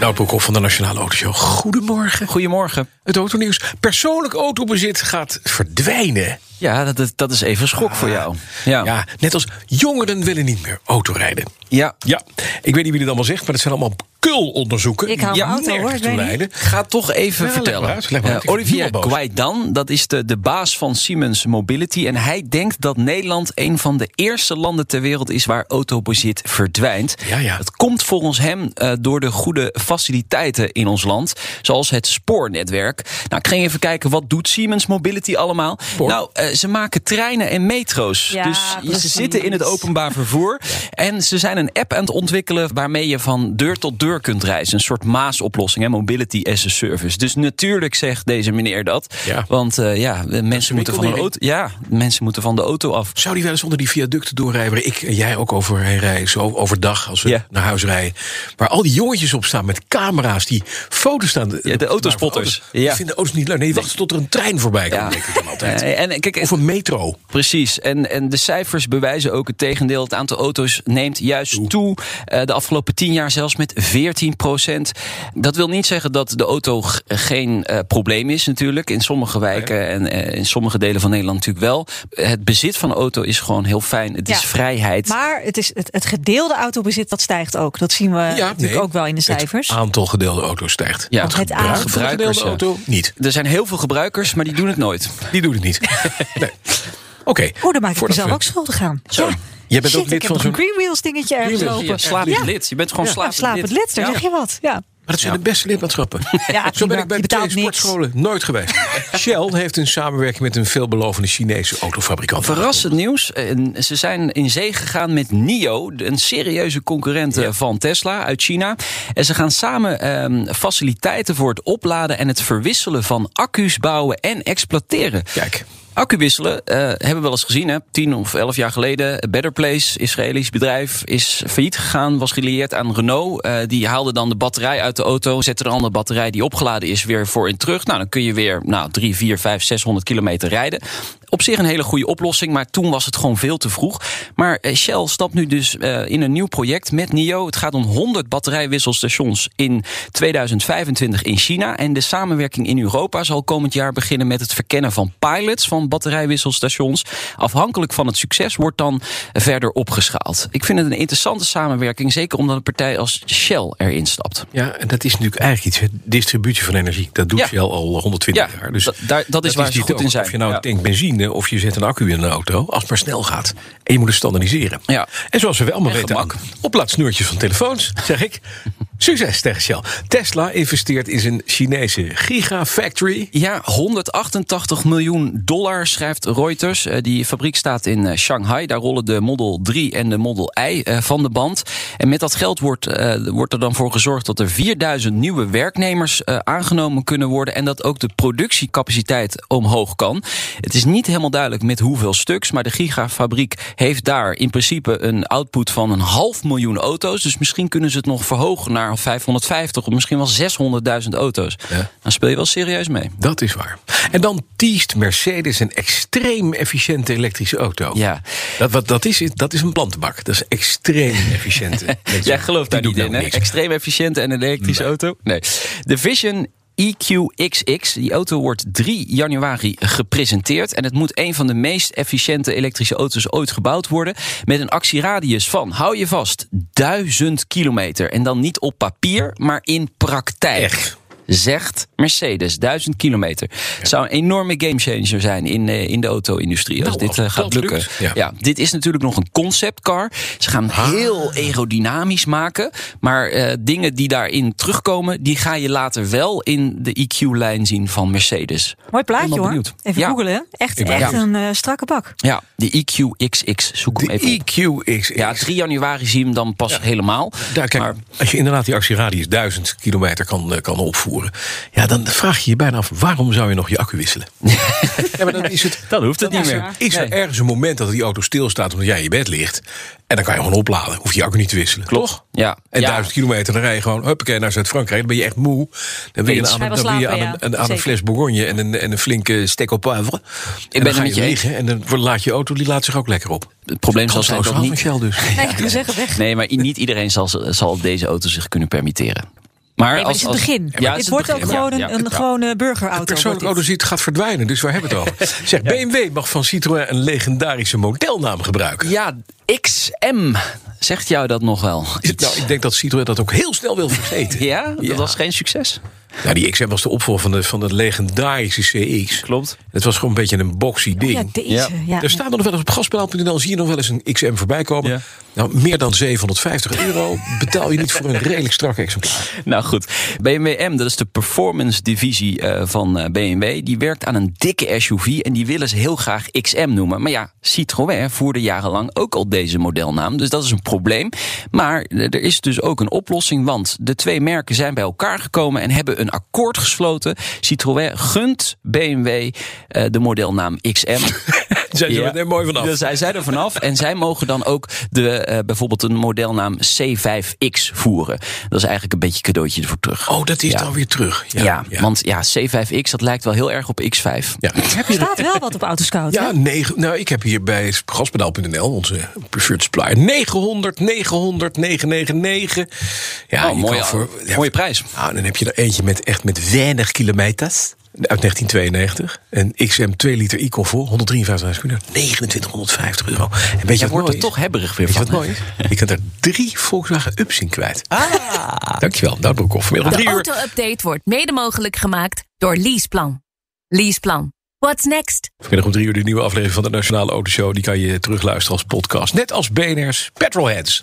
Nou, Broekhoff van de Nationale Autoshow. Goedemorgen. Goedemorgen. Het autonieuws. Persoonlijk autobezit gaat verdwijnen. Ja, dat, is- dat is even een schok voor jou. Ja. Ja, net als jongeren willen niet meer autorijden. ja. Ja, ik weet niet wie dit allemaal zegt, maar het zijn allemaal kulonderzoeken. Ik hou auto, hoor, toe niet. leiden. Ga toch even Ja, leg vertellen. maar uit, leg maar uit. Ik ben nu Olivier. Guaidan, dat is de, de baas van Siemens Mobility. En hij denkt dat Nederland een van de eerste landen ter wereld is waar autobezit verdwijnt. Ja, ja. Dat komt volgens hem eh, door de goede faciliteiten in ons land. Zoals het spoornetwerk. Nou, ik ging even kijken, wat doet Siemens Mobility allemaal? Spoor. Nou, eh, ze maken treinen en metro's. Ja, dus ze zitten in het openbaar vervoer. En ze zijn een app aan het ontwikkelen waarmee je van deur tot deur kunt reizen. Een soort Maas-oplossing, hè, Mobility as a Service. Dus natuurlijk zegt deze meneer dat. Ja. Want eh, ja, mensen moeten van de auto. Ja, mensen moeten van de auto af. Zou die wel eens onder die viaducten doorrijden waar ik en jij ook overheen rijden, zo overdag als we Ja. naar huis rijden. Waar al die jongetjes op staan met camera's die foto's staan. Ja, de autospotters. Die Ja. vinden auto's niet leuk. Nee, wachten tot er een trein voorbij komt, Ja. denk ik dan altijd. Eh, en kijk, Of een metro. Precies. En, en de cijfers bewijzen ook het tegendeel. Het aantal auto's neemt juist toe. Eh, de afgelopen tien jaar zelfs met 14 procent. Dat wil niet zeggen dat de auto geen eh, probleem is natuurlijk. In sommige wijken en eh, in sommige delen van Nederland natuurlijk wel. Het bezit van een auto is gewoon heel fijn. Het is vrijheid. Maar het, is het, het gedeelde autobezit dat stijgt ook. Dat zien we natuurlijk nee, ook wel in de cijfers. Het aantal gedeelde auto's stijgt. Ja, Want het het gebruik gebruikers. gedeelde ja. auto niet. Er zijn heel veel gebruikers, maar die doen het nooit. Die doet het niet. nee. Oké. Oh, dan maak ik Voordat mezelf we- ook schuldig aan. Zo. Ja. Jij bent Shit, ook lid ik heb van zo'n... Greenwheels dingetje ergens Greenwheels, lopen. Je slaapt Ja. lid. Je bent gewoon Ja, slapend slapend lid. lid, daar Ja. zeg je wat. Ja. Maar dat zijn de beste lidmaatschappen. Ja, Zo ben ik bij je twee niks. sportscholen nooit geweest. Shell heeft een samenwerking met een veelbelovende Chinese autofabrikant. Verrassend nieuws. En Ze zijn in zee gegaan met NIO, een serieuze concurrent eh, van Tesla uit China. En ze gaan samen ehm, faciliteiten voor het opladen en het verwisselen van accu's bouwen en exploiteren. Kijk. Accu wisselen eh, hebben we wel eens gezien, hè? tien of elf jaar geleden. Better Place, Israëlisch bedrijf, is failliet gegaan. Was gelieerd aan Renault. Eh, die haalde dan de batterij uit de auto. Zette er een andere batterij die opgeladen is weer voor in terug. Nou, dan kun je weer nou, 3, 4, 5, 600 kilometer rijden. Op zich een hele goede oplossing, maar toen was het gewoon veel te vroeg. Maar eh, Shell stapt nu dus eh, in een nieuw project met NIO. Het gaat om 100 batterijwisselstations in 2025 in China. En de samenwerking in Europa zal komend jaar beginnen met het verkennen van pilots van batterijwisselstations. Afhankelijk van het succes wordt dan verder opgeschaald. Ik vind het een interessante samenwerking, zeker omdat een partij als Shell erin stapt. Ja, en dat is natuurlijk eigenlijk iets. hè, Distributie van energie. Dat doet Ja. Shell al 120 Ja, jaar. Dus dat- daar- dat is waar ze goed in zijn. Of je nou Ja. denkt benzine of je zet een accu in een auto. Als het maar snel gaat. En je moet het standaardiseren. Ja. En zoals we wel allemaal En weten. Oplaadsnoertjes van telefoons, zeg ik. Succes tegen Shell. Tesla investeert in zijn Chinese gigafactory. Ja, 188 miljoen dollar, schrijft Reuters. Eh, Die fabriek staat in eh, Shanghai. Daar rollen de Model 3 en de Model I eh, van de band. En met dat geld wordt, wordt er dan voor gezorgd dat er 4000 nieuwe werknemers aangenomen kunnen worden. En dat ook de productiecapaciteit omhoog kan. Het is niet helemaal duidelijk met hoeveel stuks. Maar de gigafabriek heeft daar in principe een output van een half miljoen auto's. Dus misschien kunnen ze het nog verhogen naar 550 of misschien wel 600.000 auto's. Ja. Dan speel je wel serieus mee. Dat is waar. En dan teest Mercedes een extreem efficiënte elektrische auto. Ja. Dat, wat, dat, is, dat is een plantenbak. Dat is extreem efficiënte. Jij gelooft daar niet doet in, nou hè? Extreem efficiënt en een elektrische auto? Nee. De Vision EQXX, die auto wordt 3 januari gepresenteerd. En het moet een van de meest efficiënte elektrische auto's ooit gebouwd worden. Met een actieradius van, hou je vast, 1000 kilometer. En dan niet op papier, maar in praktijk. Echt? Zegt Mercedes, 1000 kilometer. Het zou een enorme gamechanger zijn in, eh, in de auto-industrie. Als Nou, dit als eh, gaat lukken. lukt, ja. ja, dit is natuurlijk nog een conceptcar. Ze gaan Ah. heel aerodynamisch maken. Maar eh, dingen die daarin terugkomen, die ga je later wel in de EQ-lijn zien van Mercedes. Mooi plaatje hoor. benieuwd. Even Ja. googelen. hè. Echt, echt benieuwd. een strakke bak. Ja, de EQXX. Zoek hem even op. EQX. Ja, 3 januari zie je hem dan pas helemaal. Daar, kijk, Maar als je inderdaad die actieradius 1000 kilometer kan, kan opvoeren. Voeren. Ja, dan vraag je je bijna af, waarom zou je nog je accu wisselen? ja, maar dan is het... Dan hoeft het dan niet is meer. er- Is er ergens een moment dat die auto stilstaat omdat jij in je bed ligt? En dan kan je gewoon opladen. Hoef je je accu niet te wisselen. Toch? Ja. En Ja. duizend kilometer, dan rij je gewoon huppakee naar Zuid-Frankrijk. Dan ben je echt moe. Dan wil je aan, een, dan je aan, een, aan fles Bourgogne en een, en een flinke steak au poivre. En ben dan ga je liggen en dan laat je auto die laat zich ook lekker op. Het probleem zal zijn dat niet... Shell dus. Nee, ik zeggen weg. Nee, maar niet iedereen zal, zal deze auto zich kunnen permitteren. Maar, Nee, maar als, het is het als- begin. Ja, het wordt ook gewoon Ja, een, ja. een gewone burgerauto. Persoonlijk wordt auto dit. ziet gaat verdwijnen, dus waar hebben we het over? Zeg, BMW mag van Citroën een legendarische modelnaam gebruiken. Ja, XM. Zegt jou dat nog wel? Nou, ik denk dat Citroën dat ook heel snel wil vergeten. Ja, dat Ja. was geen succes. Nou, die XM was de opvolger van de, van de legendarische CX. Klopt. Het was gewoon een beetje een boxy Oh, ding. ja, deze. Ja. Ja. Er staat nog wel eens op gaspedaal.nl, zie je nog wel eens een XM voorbij komen. Nou, meer dan 750 euro betaal je niet voor een redelijk strak exemplaar. Nou goed, BMW M, dat is de performance divisie eh, van eh, BMW. Die werkt aan een dikke SUV en die willen ze heel graag XM noemen. Maar ja, Citroën voerde jarenlang ook al deze modelnaam. Dus dat is een probleem. Maar eh, er is dus ook een oplossing, want de twee merken zijn bij elkaar gekomen en hebben een akkoord gesloten. Citroën gunt BMW de modelnaam XM. Zijn ze Ja. er mooi vanaf. Dus zij zijn er vanaf. En zij mogen dan ook de, eh, bijvoorbeeld een modelnaam C5X voeren. Dat is eigenlijk een beetje een cadeautje ervoor terug. Oh, dat is Ja. dan weer terug. Ja, want ja, C5X, dat lijkt wel heel erg op X5. Ja, heb Er hier staat wel wat op Autoscout. Ja, negen, nou, ik heb hier bij gaspedaal.nl, onze preferred supplier, 900, 900, 999. Ja, Oh, je mooie, voor, ja, mooie prijs. Nou, dan heb je er eentje met echt met weinig kilometers. Uit 1992. Een XM 2 liter e-comfort, 153 km, 2950 euro. En weet je wordt er toch hebberig weer van. wat mooi is? Je kunt er drie Volkswagen Ups in kwijt. Ah. Dankjewel, Broekhoff. Vanmiddag om De drie uur. auto-update wordt mede mogelijk gemaakt door Leaseplan. Leaseplan. What's next? Vanmiddag om drie uur de nieuwe aflevering van de Nationale Autoshow. Die kan je terugluisteren als podcast. Net als BNR's Petrolheads.